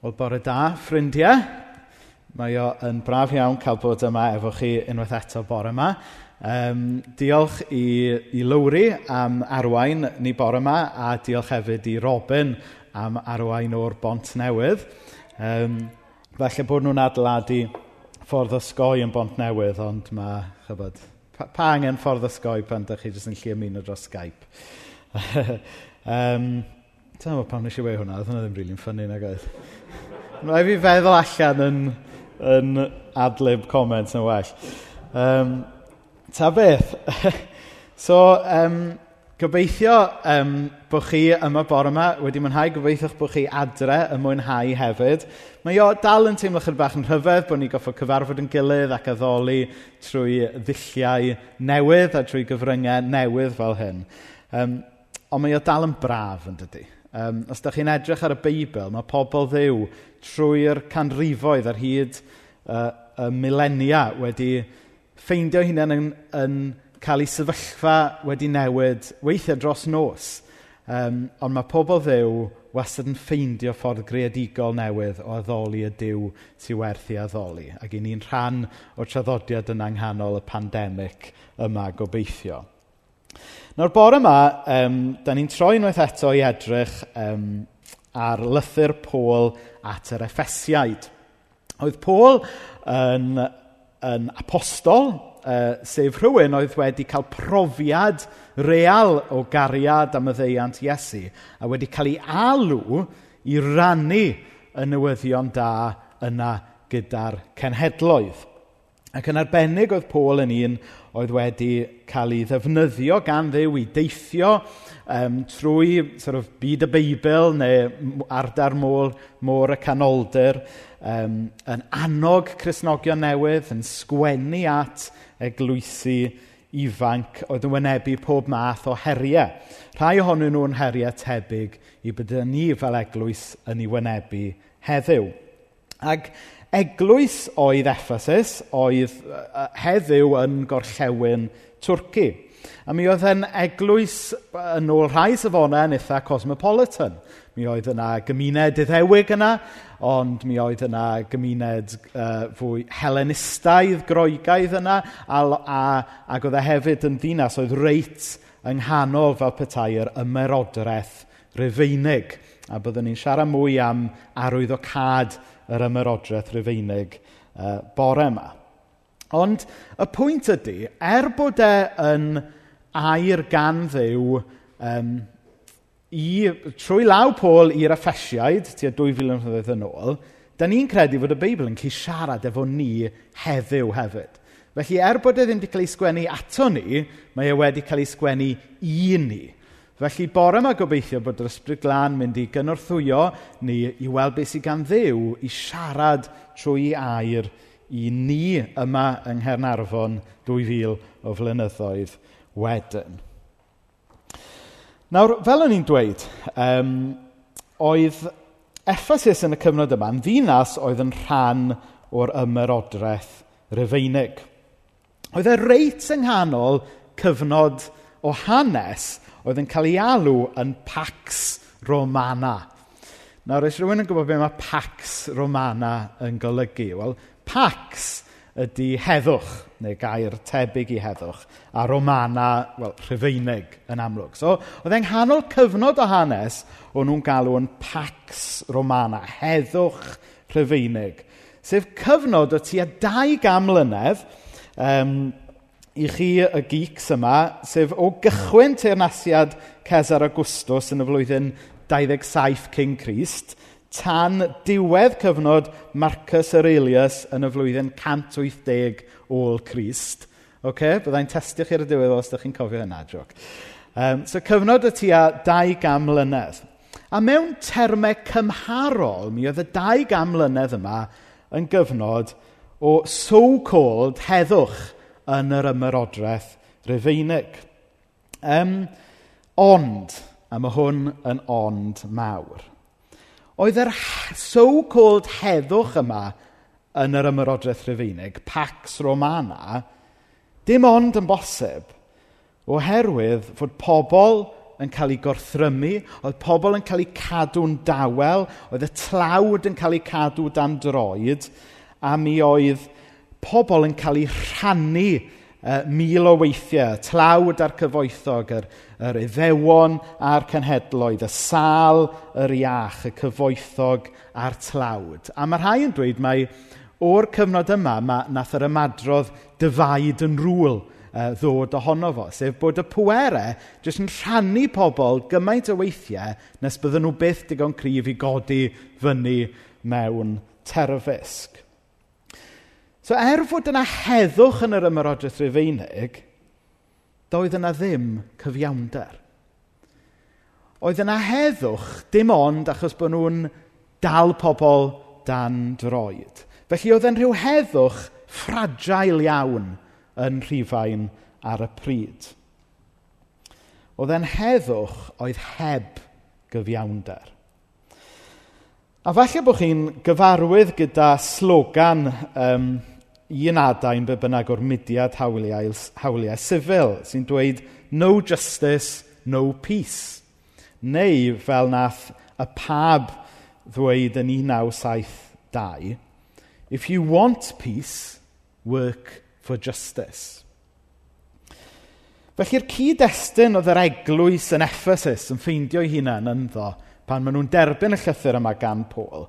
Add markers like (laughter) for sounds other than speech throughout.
Wel, bore da, ffrindiau. Mae o yn braf iawn cael bod yma efo chi unwaith eto bore yma. Um, diolch i, i Lowri am arwain ni bore yma a diolch hefyd i Robin am arwain o'r bont newydd. Um, felly bod nhw'n adeiladu ffordd ysgoi yn bont newydd, ond mae, chybod, pa, pa angen ffordd ysgoi pan ydych chi jyst yn lle ymuno dros Skype. (laughs) um, Ta mo pam nes i wei hwnna, oedd hwnna ddim rili'n really ffynnu na gaeth. Mae fi feddwl allan yn, yn adlib comments yn well. Um, ta beth. (laughs) so, um, gobeithio um, bod chi yma bore yma wedi mwynhau. Gobeithio'ch bod chi adre y mwynhau hefyd. Mae o dal yn teimlo chyd bach yn rhyfedd bod ni goffod cyfarfod yn gilydd ac addoli trwy ddilliau newydd a trwy gyfryngau newydd fel hyn. Um, ond mae o dal yn braf yn dydy. Um, os ydych chi'n edrych ar y Beibl, mae pobl ddiw trwy'r canrifoedd ar hyd uh, y milenia wedi ffeindio hunain yn, yn cael ei sefyllfa wedi newid weithiau dros nos. Um, ond mae pobl ddiw wastad yn ffeindio ffordd greadigol newydd o addoli y diw sy'n werthu addoli. Ac i ni'n rhan o'r traddodiad yn anghanol y pandemig yma gobeithio. Nawr bore yma, um, da ni'n troi unwaith eto i edrych um, ar lythyr Pôl at yr Effesiaid. Oedd Pôl yn, yn apostol, uh, sef rhywun oedd wedi cael profiad real o gariad am y ddeiant Iesu, a wedi cael ei alw i rannu y newyddion da yna gyda'r cenhedloedd. Ac yn arbennig oedd Paul yn un oedd wedi cael ei ddefnyddio gan ddew i deithio um, trwy sort of, byd y Beibl neu ardar môl, môr y canoldir, um, yn annog Cresnogion newydd, yn sgwennu at eglwysu ifanc oedd yn wynebu pob math o heriau. Rhai ohonyn nhw'n heriau tebyg i bydda ni fel eglwys yn ei wynebu heddiw. Ac Eglwys oedd Ephesus oedd heddiw yn gorllewin Twrci. A mi oedd yn eglwys yn ôl rhai safonau yn eitha cosmopolitan. Mi oedd yna gymuned iddewig yna, ond mi oedd yna gymuned uh, fwy Helenistaidd, groegaidd yna, a, a, ac oedd e hefyd yn ddinas oedd reit yng nghanol fel petai'r ymerodraeth Rufeinig. A byddwn ni'n siarad mwy am arwyddocad yr ymerodraeth Rufeinig uh, bore yma. Ond y pwynt ydy, er bod e yn air gan ddew um, i, trwy law Pôl i'r Effesiaid, tua 2000 yn yn ôl, da ni'n credu fod y Beibl yn cael siarad efo ni heddiw hefyd. Felly, er bod e ddim wedi cael ei sgwennu ato ni, mae e wedi cael ei sgwennu i ni. Felly bore yma gobeithio bod yr Ysbryd Glân mynd i gynorthwyo ni i weld beth sydd gan ddew i siarad trwy air i ni yma yng Nghernarfon 2000 o flynyddoedd wedyn. Nawr, fel o'n i'n dweud, um, oedd Ephesus yn y cyfnod yma yn ddinas oedd yn rhan o'r ymerodraeth Rufeinig. Oedd e reit yng nghanol cyfnod o hanes oedd yn cael ei alw yn Pax Romana. Nawr, oes rhywun yn gwybod beth mae Pax Romana yn golygu? Wel, Pax ydy heddwch, neu gair tebyg i heddwch, a Romana, wel, Rhyfeinig yn amlwg. So, oedd e'n nghanol cyfnod o hanes, o'n nhw'n galw yn Pax Romana, heddwch Rhyfeinig, sef cyfnod o tua 200 mlynedd, um, i chi y geeks yma, sef o gychwyn teirnasiad Cesar Augustus yn y flwyddyn 27 King Christ, tan diwedd cyfnod Marcus Aurelius yn y flwyddyn 180 ôl Crist. Okay? Byddai'n testio chi ar y diwedd os ydych chi'n cofio hynna, joc. Um, so cyfnod y tua 200 mlynedd. A mewn termau cymharol, mi oedd y 200 mlynedd yma yn gyfnod o so-called heddwch yn yr ymerodraeth Rufeinig. Um, ond, a mae hwn yn ond mawr, oedd yr so-called heddwch yma yn yr ymerodraeth Rufeinig, Pax Romana, dim ond yn bosib oherwydd fod pobl yn cael ei gorthrymu, oedd pobl yn cael eu cadw'n dawel, oedd y tlawd yn cael eu cadw dan droed, a mi oedd pobl yn cael eu rhannu uh, mil o weithiau, tlawd a'r cyfoethog, yr, yr iddewon a'r cenhedloedd, y sal, yr iach, y cyfoethog a'r tlawd. A mae rhai yn dweud mai o'r cyfnod yma, mae, nath yr ymadrodd dyfaid yn rŵl uh, ddod ohono fo, sef bod y pwerau jyst yn rhannu pobl gymaint o weithiau nes bydden nhw byth digon cryf i godi fyny mewn terfysg. So er fod yna heddwch yn yr ymerodraeth Rufeinig, doedd yna ddim cyfiawnder. Oedd yna heddwch dim ond achos bod nhw'n dal pobl dan droed. Felly oedd e'n rhyw heddwch ffrajail iawn yn rhifain ar y pryd. Oedd e'n heddwch oedd heb gyfiawnder. A falle bod chi'n gyfarwydd gyda slogan um, un adain be bynnag o'r mudiad hawliau, hawliau sifil sy'n dweud no justice, no peace. Neu fel nath y pab ddweud yn 1972, if you want peace, work for justice. Felly'r cyd-destun oedd yr eglwys yn Ephesus yn ffeindio'i hunain ynddo pan maen nhw'n derbyn y llythyr yma gan Paul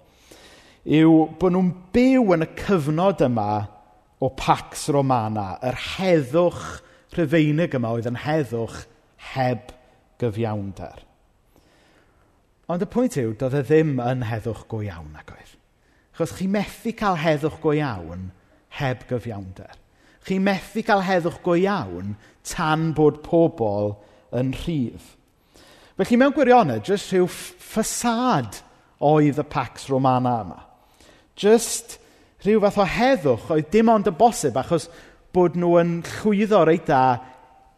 yw bod nhw'n byw yn y cyfnod yma o Pax Romana, yr heddwch rhyfeinig yma oedd yn heddwch heb gyfiawnder. Ond y pwynt yw, doedd e ddim yn heddwch go iawn nag oedd. Chos chi methu cael heddwch go iawn heb gyfiawnder. Chi methu cael heddwch go iawn tan bod pobl yn rhydd. Felly mewn gwirionedd, jyst rhyw ffasad oedd y Pax Romana yma. Jyst rhyw fath o heddwch oedd dim ond yn bosib achos bod nhw yn llwyddo reit da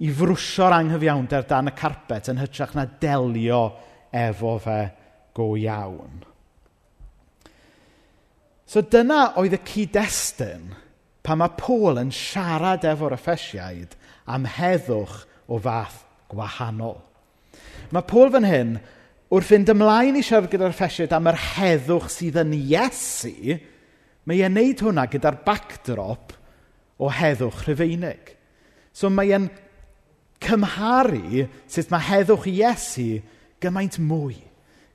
i frwsio'r anghyfiawnder dan y carpet yn hytrach na delio efo fe go iawn. So dyna oedd y cyd-destun pan mae Paul yn siarad efo'r effesiaid am heddwch o fath gwahanol. Mae Paul fan hyn wrth fynd ymlaen i siarad gyda'r effesiaid am yr heddwch sydd yn Iesu, Mae e'n neud hwnna gyda'r backdrop o heddwch rhyfeinig. So mae e'n cymharu sut mae heddwch Iesu gymaint mwy,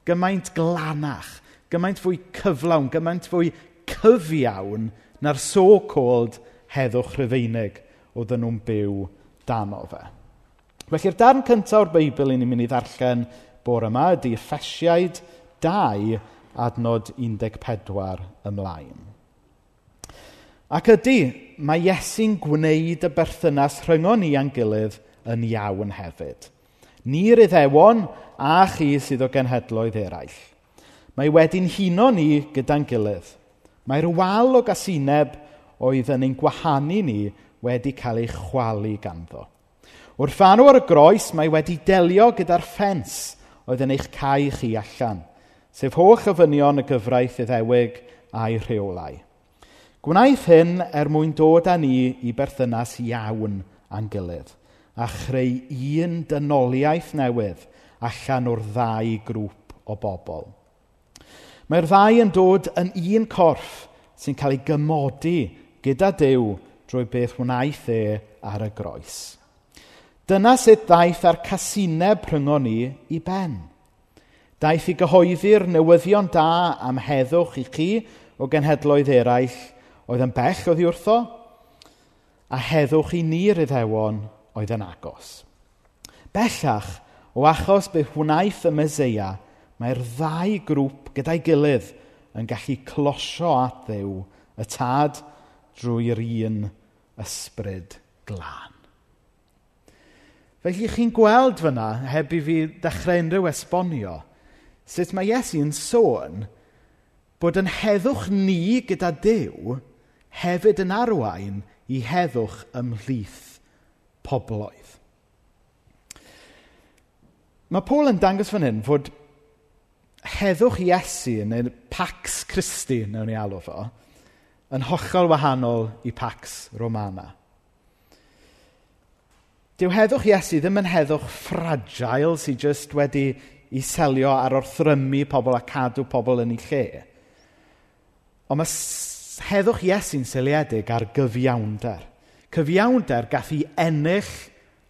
gymaint glanach, gymaint fwy cyflawn, gymaint fwy cyfiawn na'r so-called heddwch rhyfeinig oedden nhw'n byw dano fe. Felly'r darn cyntaf o'r Beibl i ni'n mynd i ddarllen bore yma ydy Effesiaid 2 adnod 14 ymlaen. Ac ydy, mae Iesu'n gwneud y berthynas rhyngon ni a'n gilydd yn iawn hefyd. Ni'r iddewon a chi sydd o genhedloedd eraill. Mae wedi'n huno ni gyda'n gilydd. Mae'r wal o gasineb oedd yn ein gwahanu ni wedi cael ei chwalu ganddo. Wrth fanw ar y groes, mae wedi delio gyda'r ffens oedd yn eich cae chi allan, sef holl ofynion y gyfraith iddewig a'i rheolau. Gwnaeth hyn er mwyn dod â ni i berthynas iawn a'n gilydd a chreu un dynoliaeth newydd allan o'r ddau grŵp o bobl. Mae'r ddau yn dod yn un corff sy'n cael ei gymodi gyda Dyw drwy beth wnaeth e ar y groes. Dyna sut ddaeth ar casineb rhyngon ni i ben. Daeth i gyhoeddi'r newyddion da am heddwch i chi o genhedloedd eraill – oedd yn bell oddi wrtho, a heddwch i ni'r iddewon oedd yn agos. Bellach, o achos be wnaeth y Meseia, mae'r ddau grŵp gyda'i gilydd yn gallu closio at ddew y tad drwy'r un ysbryd glân. Felly chi'n gweld fyna, heb i fi dechrau unrhyw esbonio, sut mae Iesu'n sôn bod yn heddwch ni gyda Dyw hefyd yn arwain i heddwch ymhlith pobloedd. Mae Paul yn dangos fan hyn fod heddwch Iesu, neu Pax Christi, newn ni alw fo, yn hollol wahanol i Pax Romana. Dyw heddwch Iesu ddim yn heddwch fragile sydd just wedi i selio ar wrthrymu pobl a cadw pobl yn ei lle. Ond mae heddwch Iesu'n seiliedig ar gyfiawnder. Cyfiawnder gath i ennill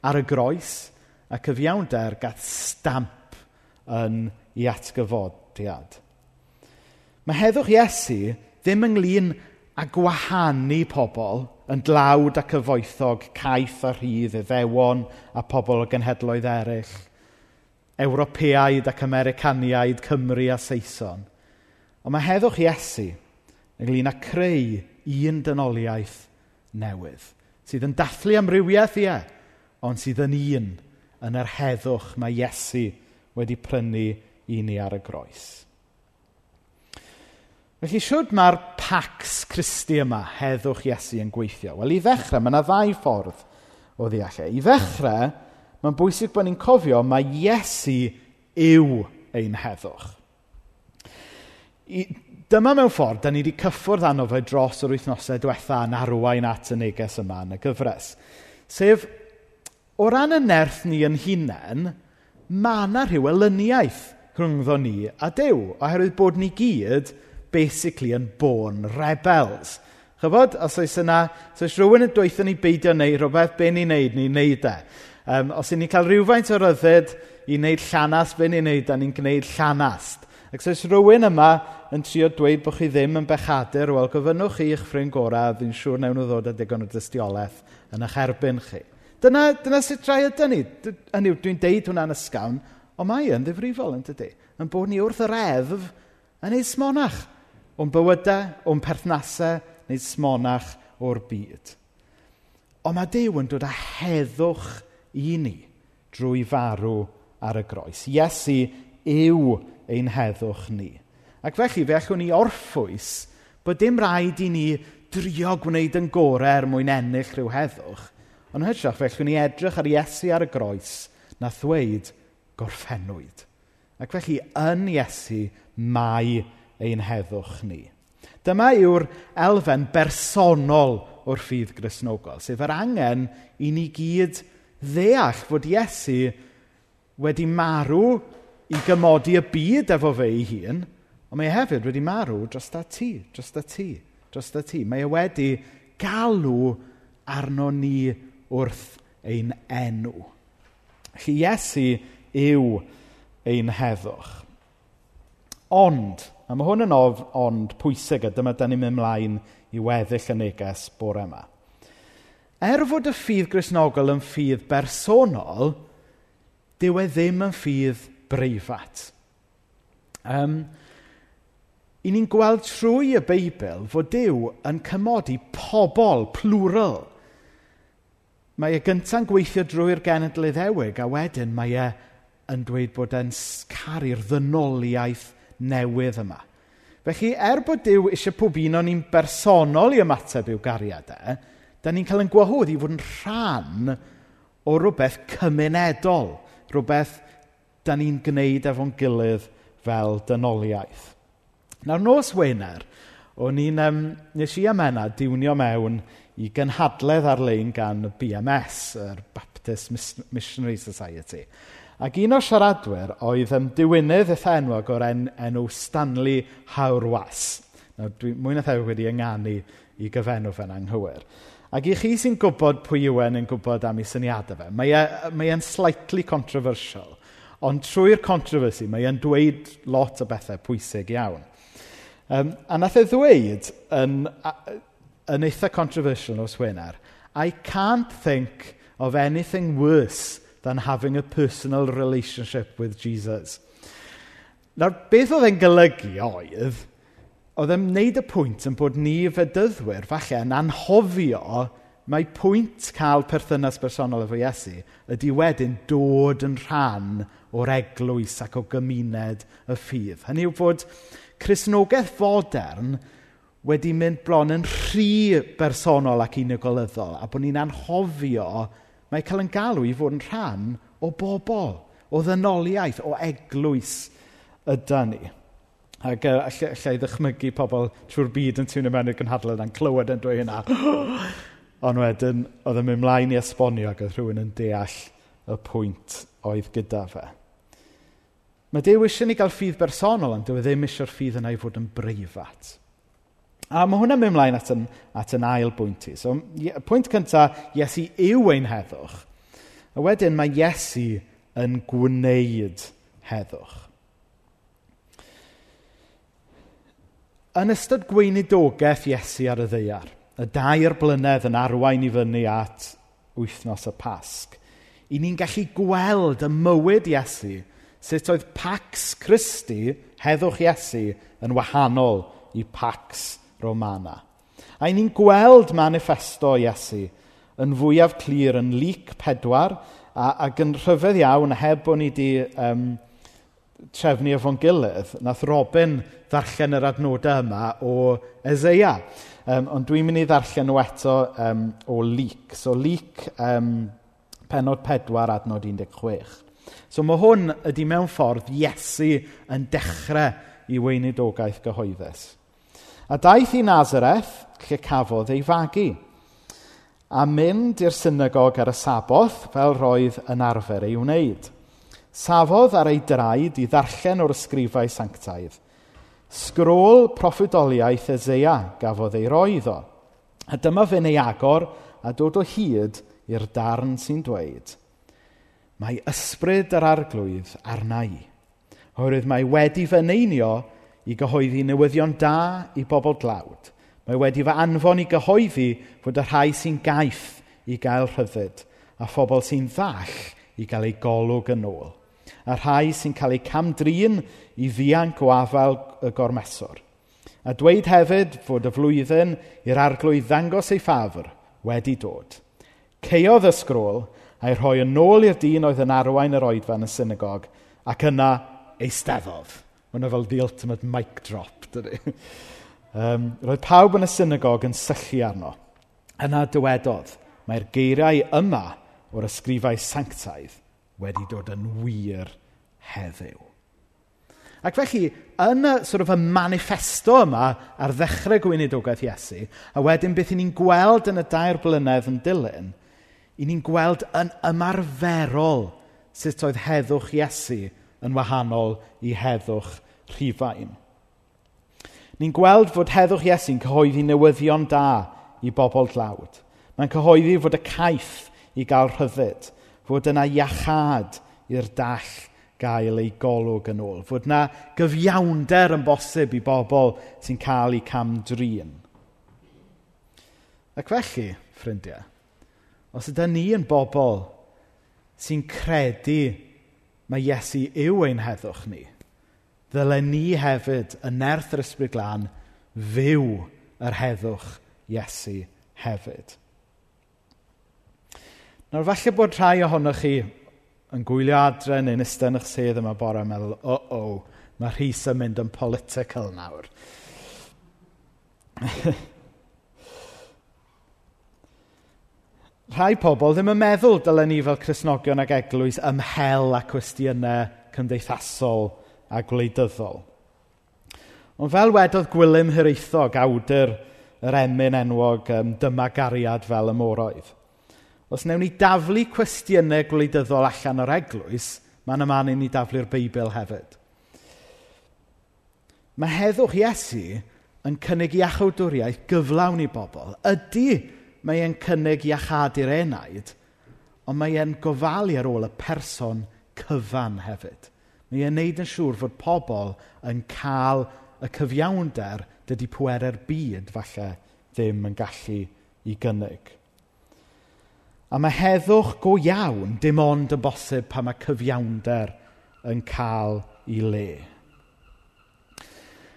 ar y groes a cyfiawnder gath stamp yn ei atgyfodiad. Mae heddwch Iesu ddim ynglyn a gwahanu pobl yn dlawd a cyfoethog, caeth a rhydd, iddewon a pobl o genhedloedd eraill, Ewropeaid ac Americaniaid, Cymru a Saeson. Ond mae heddwch Iesu ynglyn â creu un dynoliaeth newydd sydd yn dathlu amrywiaeth, ie, ond sydd yn un yn yr heddwch mae Iesu wedi prynu i ni ar y groes. Felly, siwrd mae'r pax Christi yma, heddwch Iesu, yn gweithio? Wel, i ddechrau, mae yna ddau ffordd o ddeallau. I ddechrau, mae'n bwysig bod ni'n cofio mae Iesu yw ein heddwch. I, dyma mewn ffordd, da ni wedi cyffwrdd anno fe dros yr wythnosau diwetha yn arwain at y neges yma yn y gyfres. Sef, o ran y nerth ni yn hunain, mae yna rhyw elyniaeth rhyngddo ni a Dyw, oherwydd bod ni gyd basically yn born rebels. Chyfod, os oes yna, os oes rhywun yn dweithio ni beidio neu rhywbeth, be ni'n neud, ni'n neud e. Um, os ni'n cael rhywfaint o ryddid i wneud llanast, be ni'n neud, da ni'n gwneud llanast. Ac os oes rhywun yma yn trio dweud bod chi ddim yn bechadur, wel gofynnwch chi eich ffrind gorau, a fi'n siŵr newn nhw ddod â digon o dystiolaeth yn eich erbyn chi. Dyna, dyna sut rai ydy ni. Hynny yw, dwi'n deud hwnna'n ysgawn, ond mae yn ddifrifol yn dydy. Yn bod ni wrth yr eddf yn ei smonach o'n bywydau, o'n perthnasau, neu smonach o'r byd. Ond mae Dyw yn dod â heddwch i ni drwy farw ar y groes. Iesu yw ein heddwch ni. Ac felly, fe allwn ni orffwys bod dim rhaid i ni drio gwneud yn gorau er mwyn ennill rhyw heddwch, ond hytrach fe allwn ni edrych ar Iesu ar y groes na ddweud gorffennwyd. Ac felly, yn Iesu mae ein heddwch ni. Dyma yw'r elfen bersonol o'r ffydd grisnogol, sef yr angen i ni gyd ddeall fod Iesu wedi marw i gymodi y byd efo fe ei hun, ond mae e hefyd wedi marw dros da ti, dros da ti, dros da ti. Mae e wedi galw arno ni wrth ein enw. Felly Iesu yw ein heddwch. Ond, a mae hwn yn of, ond pwysig a dyma da ni'n mynd ymlaen i weddill y neges bore yma. Er fod y ffydd grisnogol yn ffydd bersonol, dyw e ddim yn ffydd breifat. Um, I ni'n gweld trwy y Beibl fod Dyw yn cymodi pobl, plural. Mae e gyntaf yn gweithio drwy'r genedl iddewig, a wedyn mae e yn dweud bod e'n caru'r ddynoliaeth newydd yma. Felly, er bod Dyw eisiau pob un o'n ni'n bersonol i ymateb i'w gariadau, e, da ni'n cael yn gwahodd i fod yn rhan o rhywbeth cymunedol, rhywbeth da ni'n gwneud efo'n gilydd fel dynoliaeth. Nawr nos Wener, o'n i'n, um, nes i amena diwnio mewn i gynhadledd ar-lein gan BMS, yr Baptist Missionary Society. Ac un o siaradwyr oedd ymdiwynydd eitha enwog o'r en, enw Stanley Hawrwas. Nawr, dwi mwy na thew wedi ynganu i gyfenw fe'n anghywir. Ac i chi sy'n gwybod pwy yw e'n yn gwybod am ei syniadau fe, mae e, e'n slightly controversial. Ond trwy'r controversy, mae e'n dweud lot o bethau pwysig iawn. Um, a nath e ddweud yn, yn eitha controversial os wener, I can't think of anything worse than having a personal relationship with Jesus. Nawr, beth oedd e'n golygu oedd, oedd e'n wneud y pwynt yn bod ni fedyddwyr, falle, yn anhofio Mae pwynt cael perthynas bersonol efo Iesu ydy wedyn dod yn rhan o'r eglwys ac o gymuned y ffydd. Hynny yw bod Cresnogaeth fodern wedi mynd bron yn rhy bersonol ac unigolyddol, a bod ni'n anhofio mae cael yn galw i fod yn rhan o bobl, o ddynoliaeth, o eglwys ydy ni. Ac uh, allai ddechmygu pobl trwy'r byd yn tŵn y mewn i'r gynhadledd a'n clywed yn dweud hynna. (gasps) (gasps) Ond wedyn, oedd yn mynd mlaen i esbonio ac oedd rhywun yn deall y pwynt oedd gyda fe. Mae Dew eisiau ni gael ffydd bersonol, ond dyw e ddim eisiau'r ffydd yna i fod yn breifat. A mae hwnna'n mynd mlaen at yn, at yn ail bwynt i. So, pwynt cyntaf, Iesu yw ein heddwch. A wedyn mae Iesu yn gwneud heddwch. Yn ystod gweinidogaeth Iesu ar y ddeiar, y dair blynedd yn arwain i fyny at wythnos y Pasg, i ni'n gallu gweld y mywyd Iesu, sut oedd Pax Christi, heddwch Iesu, yn wahanol i Pax Romana. A i ni'n gweld manifesto Iesu yn fwyaf clir yn lyc pedwar a, ac yn rhyfedd iawn heb bod ni wedi um, trefnu efo'n gilydd, nath Robin ddarllen yr adnodau yma o Ezeia. Um, ond dwi'n mynd i ddarllen nhw eto um, o Luke. So Luke um, penod pedwar adnod un deg chwech. So mae hwn ydy mewn ffordd Iesu yn dechrau i weinidogaeth gyhoeddus. A daeth i Nazareth, lle cafodd ei fagu, a mynd i'r synagog ar y saboth fel roedd yn arfer ei wneud. Safodd ar ei draed i ddarllen o'r ysgrifau sanctaidd – Sgrôl proffwydoliaeth Ezea gafodd ei roi iddo. A dyma fe'n ei agor a dod o hyd i'r darn sy'n dweud, Mae ysbryd yr arglwydd arna i, oherwydd mae wedi fy neinio i gyhoeddi newyddion da i bobl glawd. Mae wedi fy anfon i gyhoeddi fod y rhai sy'n gaiff i gael rhyddid a phobl sy'n ddall i gael ei golwg yn ôl a rhai sy'n cael eu camdrin i ddianc o afael y gormeswr. A dweud hefyd fod y flwyddyn i'r arglwydd ddangos ei ffafr wedi dod. Ceodd y sgrôl a'i rhoi yn ôl i'r dyn oedd yn arwain yr oedfan y synagog ac yna eisteddodd. Mae fel the ultimate mic drop, dydy. (laughs) um, roedd pawb yn y synagog yn sychu arno. Yna dywedodd, mae'r geiriau yma o'r ysgrifau sanctaidd – wedi dod yn wir heddiw. Ac felly, yn y, sort of, y manifesto yma ar ddechrau gweinidogaeth Iesu, a wedyn beth ni'n gweld yn y dair blynedd yn dilyn, i ni'n gweld yn ymarferol sut oedd heddwch Iesu yn wahanol i heddwch rhifain. Ni'n gweld fod heddwch Iesu'n cyhoeddi newyddion da i bobl dlawd. Mae'n cyhoeddi fod y caiff i gael rhyddid. Fod yna iachad i'r dall gael ei golwg yn ôl. Fod yna gyfiawnder yn bosib i bobl sy'n cael eu camdrin. Ac felly, ffrindiau, os ydy ni yn bobl sy'n credu mae Iesu yw ein heddwch ni, ddylen ni hefyd yn nerth yr ysbryd glân fyw yr heddwch Iesu hefyd. Nawr, falle bod rhai ohonoch chi yn gwylio adre neu'n iste yn eich sedd yma bore yn meddwl, o-o, mae Rhys yn mynd yn political nawr. (laughs) Rhai pobl ddim yn meddwl dylen ni fel Cresnogion ac Eglwys ymhel a cwestiynau cymdeithasol a gwleidyddol. Ond fel wedodd Gwilym Hiraethog, awdur yr emyn enwog um, Dyma Gariad fel y Moroedd. Os wnewn ni daflu cwestiynau gwleidyddol allan o'r eglwys, mae'n ymlaen i ni daflu'r Beibl hefyd. Mae heddwch Iesu yn cynnig iachawdwriaeth gyflawn i bobl. Ydy mae e'n cynnig iachadu'r enaid, ond mae e'n gofalu ar ôl y person cyfan hefyd. Mae e'n neud yn siŵr fod pobl yn cael y cyfiawnder dydy pwerau'r byd falle ddim yn gallu i gynnig. A mae heddwch go iawn dim ond yn bosib pan mae cyfiawnder yn cael i le.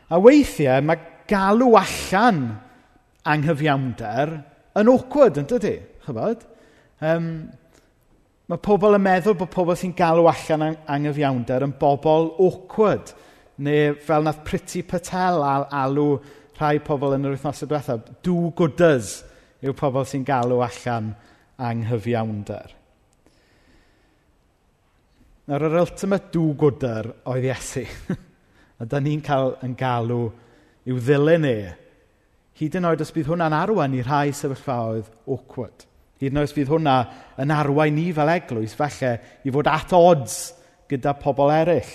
A weithiau mae galw allan anghyfiawnder yn awkward, yn dydy, Chybod? Um, mae pobl yn meddwl bod pobl sy'n galw allan ang anghyfiawnder yn bobl awkward. Neu fel nath Priti Patel al alw rhai pobl yn yr wythnosau diwethaf, do-gooders yw pobl sy'n galw allan anghyfiawnder anghyfiawnder. Nawr, yr ultimate do-gooder oedd Iesu. (laughs) a da ni'n cael yn galw i'w ddilyn e. Hyd yn oed os bydd hwnna'n arwain i rhai sefyllfaoedd awkward. Hyd yn oed os bydd hwnna yn arwain ni fel eglwys, falle, i fod at odds gyda pobl eraill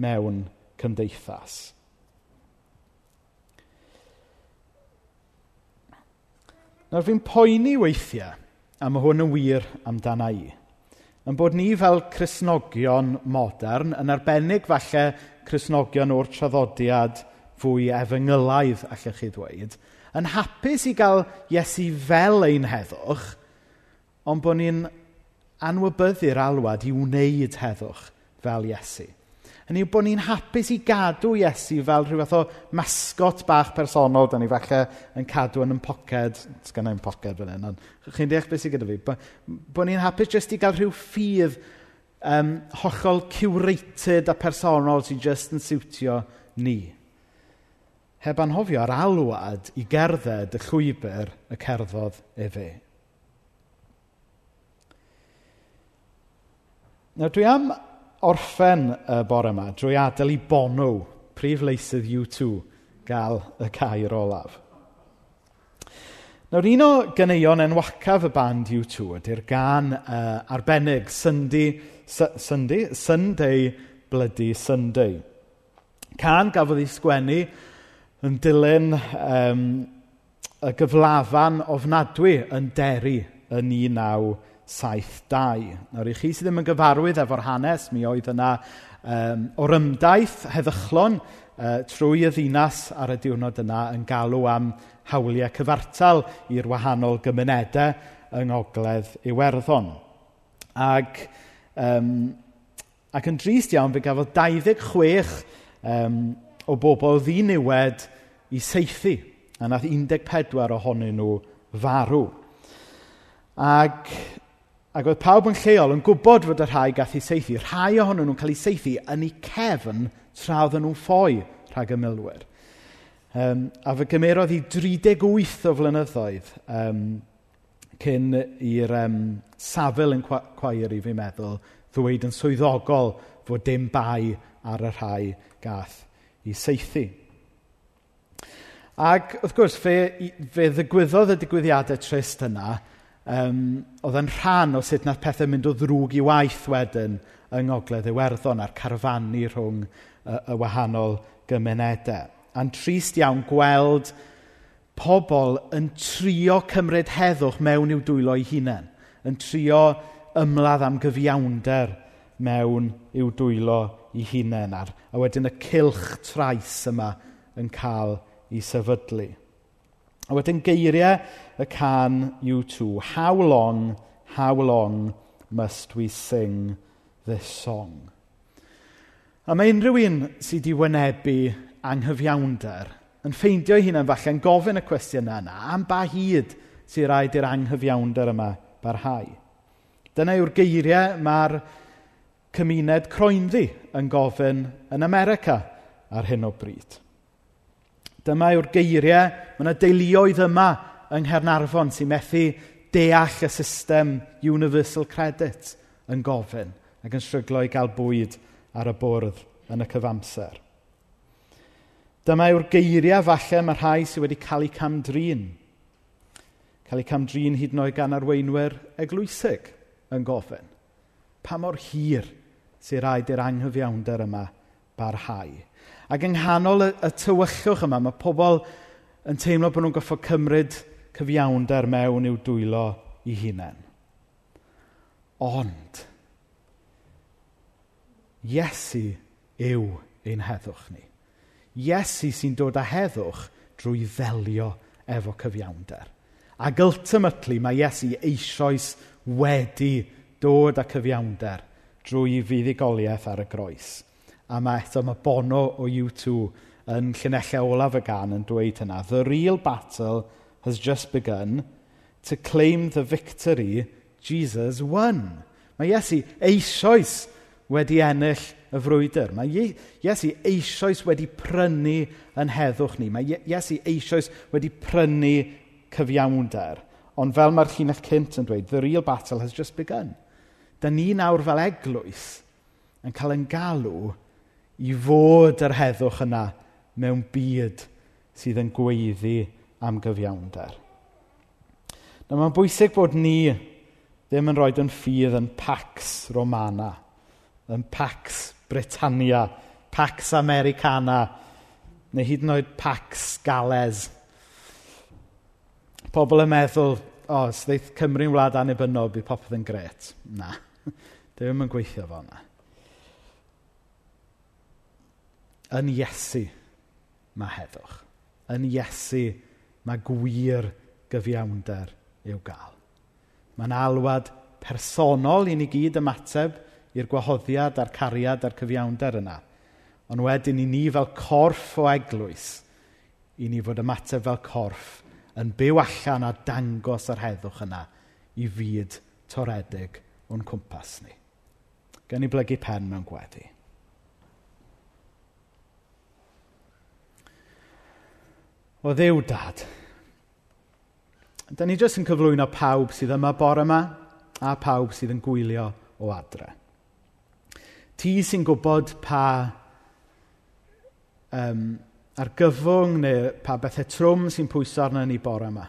mewn cymdeithas. Nawr fi'n poeni weithiau a mae hwn yn wir amdana i, yn bod ni fel Cristnogion modern, yn arbennig falle Cristnogion o'r traddodiad fwy efengylaidd, allech chi ddweud, yn hapus i gael Iesu fel ein heddwch, ond bod ni'n anwybyddu'r alwad i wneud heddwch fel Iesu hynny yw bod ni'n hapus i gadw Iesu fel rhyw fath o masgot bach personol dan ni falle yn cadw yn ein poced. Sgan i'n poced fan hyn, ond chi'n deall beth sydd gyda fi. Bod bo ni'n hapus jyst i gael rhyw ffydd um, hollol curated a personol sy'n jyst yn siwtio ni. Heb anhofio ar alwad i gerdded y llwybr y cerddodd efe. Nawr dwi am orffen y bore yma drwy adael i Bono, prif leisydd U2, gael y cair olaf. Nawr, un o gyneuon enwacaf y band U2 ydy'r gan uh, arbennig Sunday, Sunday, Sunday Bloody Sunday. Can gafodd ei sgwennu yn dilyn um, y gyflafan ofnadwy yn deri yn 19 7.2. Nawr i chi sydd ddim yn gyfarwydd efo'r hanes, mi oedd yna um, orymdaith heddychlon uh, trwy y ddinas ar y diwrnod yna yn galw am hawliau cyfartal i'r wahanol gymunedau yng Ngogledd Iwerddon. Ac, um, ac yn drist iawn, fe gafodd 26 um, o bobl ddiniwed i seithi, a nath 14 ohonyn nhw farw. Ac Ac oedd pawb yn lleol yn gwybod fod y rhai gath ei seithi. Rhai ohonyn nhw'n cael ei seithi yn eu cefn tra oedden nhw'n ffoi rhag y milwyr. Um, a fe gymerodd i 38 o flynyddoedd um, cyn i'r um, safl yn cwair i fi meddwl ddweud yn swyddogol fod dim bai ar y rhai gath i seithi. Ac wrth gwrs, fe, fe ddigwyddodd y digwyddiadau trist yna um, oedd yn rhan o sut nath pethau mynd o ddrwg i waith wedyn yng Ngogledd Iwerddon a'r carfannu rhwng y, y wahanol gymunedau. A'n trist iawn gweld pobl yn trio cymryd heddwch mewn i'w dwylo eu hunain, yn trio ymladd am gyfiawnder mewn i'w dwylo eu hunain, ar, a wedyn y cilch trais yma yn cael ei sefydlu. A wedyn geiriau y can U2. How long, how long must we sing this song? A mae unrhyw un sydd wedi wynebu anghyfiawnder yn ffeindio'i falle falle'n gofyn y cwestiynau yna am ba hyd sy'n rhaid i'r anghyfiawnder yma barhau. Dyna yw'r geiriau mae'r cymuned croenddi yn gofyn yn America ar hyn o bryd. Dyma yw'r geiriau. Mae yna deuluoedd yma yng Nghernarfon sy'n methu deall y system universal credit yn gofyn ac yn stryglo i gael bwyd ar y bwrdd yn y cyfamser. Dyma yw'r geiriau falle mae rhai sydd wedi cael eu camdrin. Cael eu camdrin hyd yn oed gan arweinwyr eglwysig yn gofyn. Pa mor hir sy'n rhaid i'r anghyfiawnder yma barhau. Ac yng nghanol y, y tywyllwch yma, mae pobl yn teimlo bod nhw'n goffod cymryd cyfiawnder mewn i'w dwylo i hunain. Ond, Iesu yw ein heddwch ni. Iesu sy'n dod â heddwch drwy ddelio efo cyfiawnder. Ac ultimately mae Iesu eisoes wedi dod â cyfiawnder drwy fuddugoliaeth ar y groes. A mae eto, mae Bono o U2 yn llunellau olaf y gan yn dweud hynna. The real battle has just begun. To claim the victory, Jesus won. Mae Iesu eisoes wedi ennill y frwydr. Mae Iesu eisoes wedi prynu yn heddwch ni. Mae Iesu eisoes wedi prynu cyfiawnder. Ond fel mae'r llinell cynt yn dweud, the real battle has just begun. Da ni nawr fel eglwys yn cael yn galw i fod yr heddwch yna mewn byd sydd yn gweiddi am gyfiawnder. Na mae'n bwysig bod ni ddim yn rhoi yn ffydd yn Pax Romana, yn Pax Britannia, Pax Americana, neu hyd yn oed Pax Gales. Pobl yn meddwl, o, os ddeith Cymru'n wlad annibynnol, bydd popeth yn gret. Na, (laughs) ddim yn gweithio fo yna. Yn Iesu ma' heddwch. Yn Iesu mae gwir gyfiawnder i'w gael. Mae'n alwad personol i ni gyd ymateb i'r gwahoddiad a'r cariad a'r cyfiawnder yna. Ond wedyn i ni fel corff o eglwys, i ni fod ymateb fel corff yn byw allan a dangos yr heddwch yna i fyd toredig o'n cwmpas ni. Gan i blygu pen mewn gweddi. o ddiw dad. Da ni jyst yn cyflwyno pawb sydd yma bore yma a pawb sydd yn gwylio o adre. Ti sy'n gwybod pa um, argyfwng neu pa bethau trwm sy'n pwyso arna ni bore yma.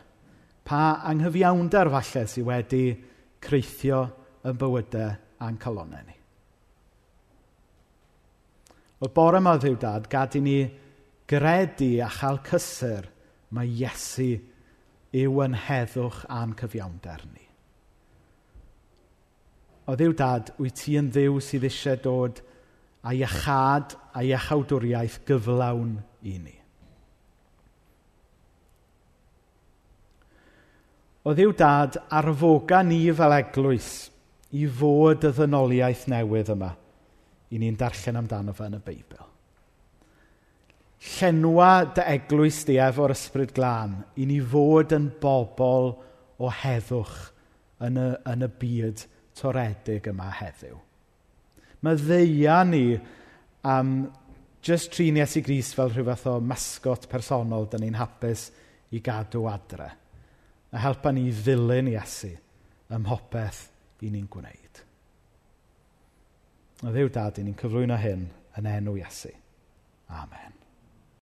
Pa anghyfiawnder falle sydd wedi creithio yn bywydau a'n calonau ni. Wel, bore yma ddiw dad, gad i ni gredu a chael cysur, mae Iesu yw yn heddwch a'n cyfiawnder ni. O ddiw dad, wyt ti yn ddiw sydd eisiau dod a iachad a iachawdwriaeth gyflawn i ni. O ddiw dad, arfoga ni fel eglwys i fod y ddynoliaeth newydd yma i ni'n darllen amdano fe yn y Beibl llenwa dy eglwys di efo'r ysbryd glân i ni fod yn bobl o heddwch yn y, yn y byd toredig yma heddiw. Mae ddeia ni am just trin Iesu Gris fel rhyw fath o masgot personol dyn ni'n hapus i gadw adre. A helpa ni ddilyn Iesu ym mhopeth i ni'n gwneud. A ddiw dad, ni'n cyflwyno hyn yn enw Iesu. Amen.